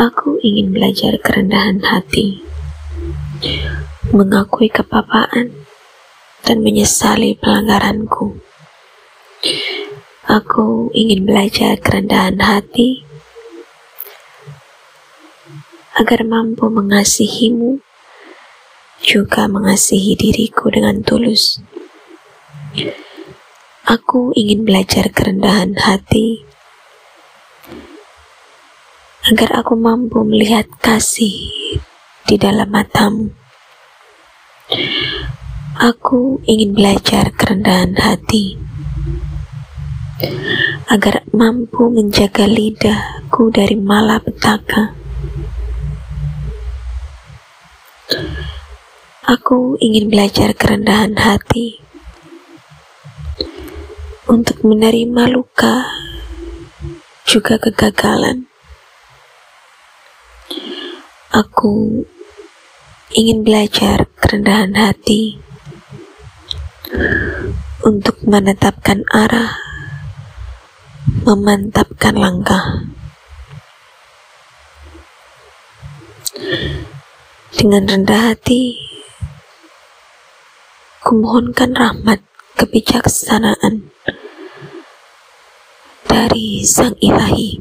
Aku ingin belajar kerendahan hati, mengakui kepapaan, dan menyesali pelanggaranku. Aku ingin belajar kerendahan hati agar mampu mengasihimu, juga mengasihi diriku dengan tulus. Aku ingin belajar kerendahan hati agar aku mampu melihat kasih di dalam matamu. Aku ingin belajar kerendahan hati agar mampu menjaga lidahku dari malapetaka. Aku ingin belajar kerendahan hati untuk menerima luka juga kegagalan. Aku ingin belajar kerendahan hati untuk menetapkan arah memantapkan langkah. Dengan rendah hati, kumohonkan rahmat kebijaksanaan dari Sang Ilahi.